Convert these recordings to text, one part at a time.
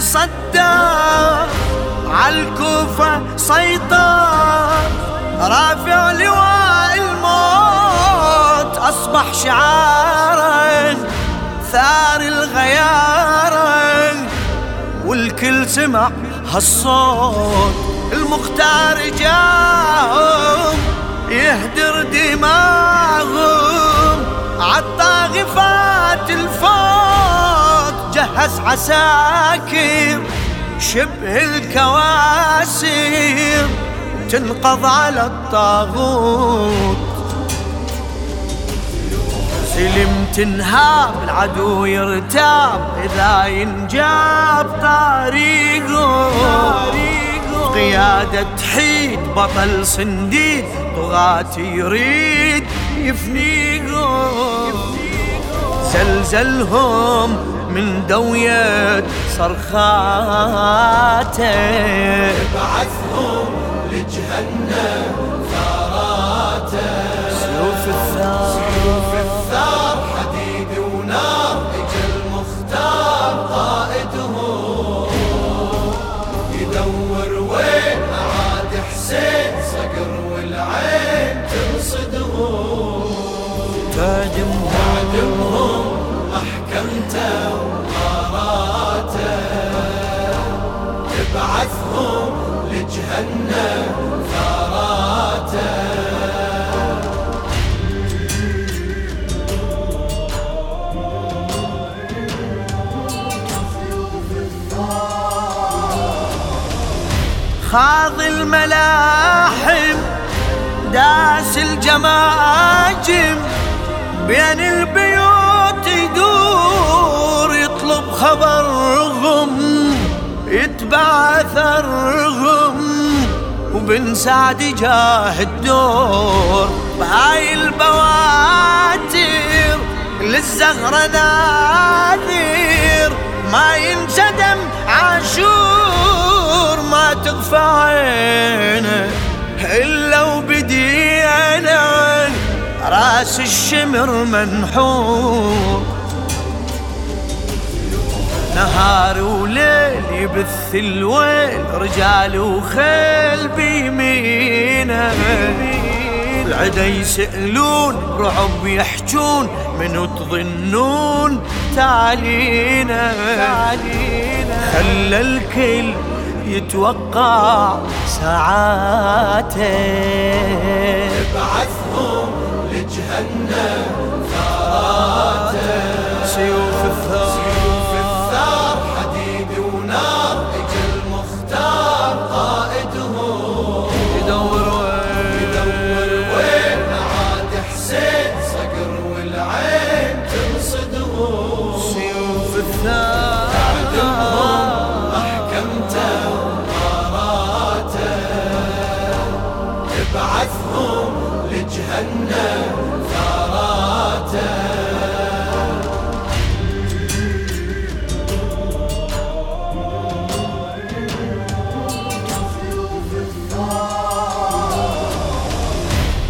تصدى عالكوفة سيطر رافع لواء الموت أصبح شعارا ثار الغيارة والكل سمع هالصوت المختار جاهم يهدر دماغهم. عالطاغفات الفوت جهز عساكر شبه الكواسر تنقض على الطاغوت. سلم تنهاب العدو يرتاب إذا ينجاب طريقه. قيادة حيد بطل صنديد طغاة يريد يفنيقه. زلزلهم من دوية صرخاته. بعثهم لجهنم ثاراته سيوف الثار سيوف الثار حديد ونار اجى المختار قائدهم يدور وين عاد حسين صقر والعين ترصدهم تهدمهم خاض الملاحم داس الجماجم بين البيوت يدور يطلب خبرهم يتبع اثرهم وبن سعد جاه الدور بهاي البواتر للزهرة ناذر ما ينسدم عاشور ما تغفى عينه إلا وبدينا راس الشمر منحور نهار وليل يبث الويل رجال وخيل بيمينه. العدا يسألون رعب يحجون منو تظنون تعالينا خلى الكل يتوقع ساعاته. بعثهم لجهنم.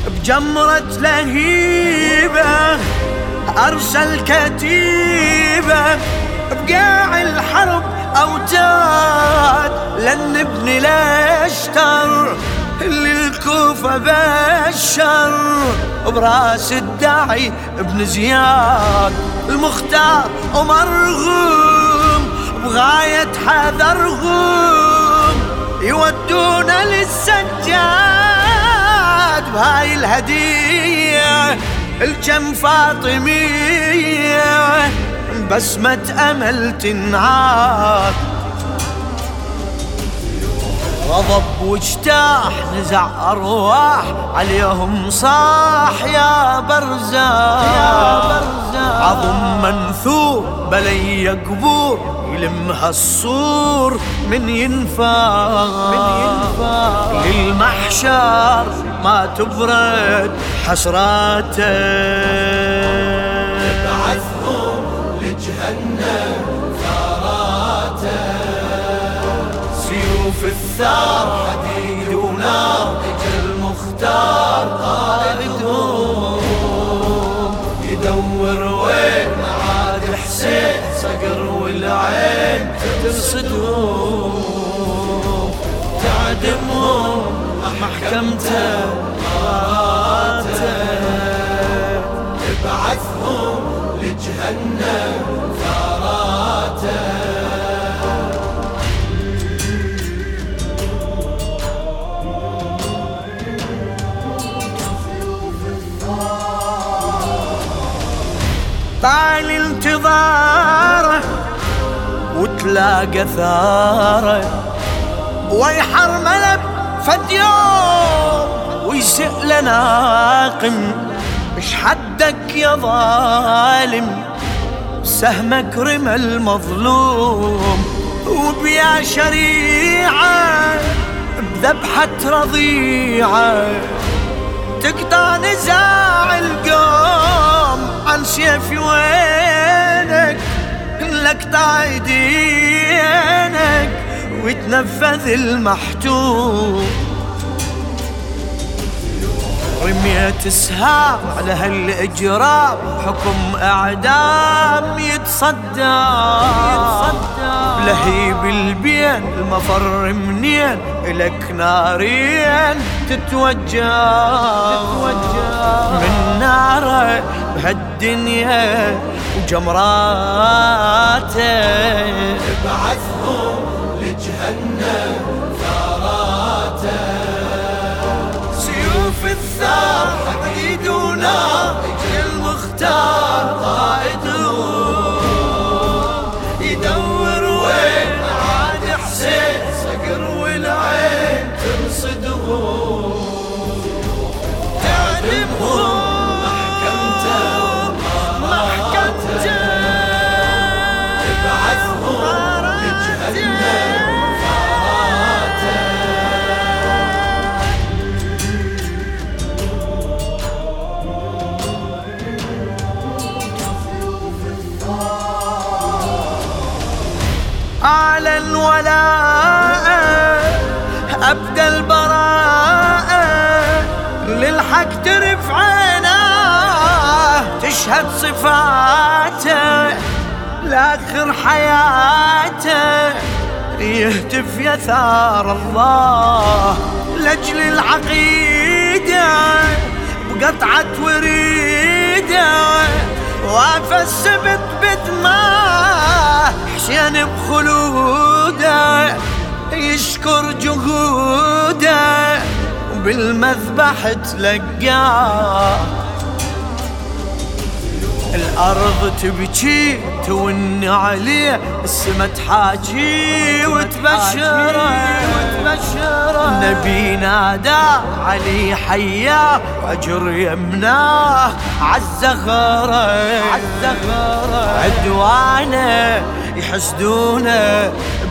بجمرة لهيبة أرسل كتيبة بقاع الحرب أوتاد لن نبني الأشتر للكوفة بشر براس الداعي ابن زياد. المختار ومرغوم بغاية حذرهم يودونا للسجاد بهاي الهدية الجم فاطمية. بسمة أمل تنعاد. غضب واجتاح نزع أرواح عليهم صاح. يا برزاق يا برزاق عظم منثور بلي قبور يلمها الصور من ينفاق من ينفاق للمحشر ما تبرد حسراته. يسار حديد ونار المختار مختار طالبهم يدور وين معاد حسين صقر والعين ترصدهم تعدمهم محكمته مراته تبعثهم لجهنم ثاراته. طال انتظاره وتلاقى ثاره ويحرمله فد يوم ويسأل ناقم اش حدك يا ظالم؟ سهمك رمى المظلوم. وبيا شريعة بذبحة رضيعة تقطع نزاع القوم. عن سيفي وينك لك ايدينك ويتنفذ المحتوم. رميت سهام على هالإجرام. حكم أعدام يتصدى لهيب البين المفر منين؟ إلك نارين تتوجه من ناره بهالدنيا وجمراته. ابعثهم لجهنم الثار الولاء أبدى البراءة للحق ترف عيناه تشهد صفاته لآخر حياته يهتف يا ثار الله لأجل العقيدة بقطعة وريدة وافى السبت بدماه حسين بخلوده يشكر جهوده وبالمذبح تلقاه. الأرض تبكي تون عليه السما تحاجي وتبشره. النبي نادى علي حياه وأجر يمناه. عالزغره عدوانه يحسدونه.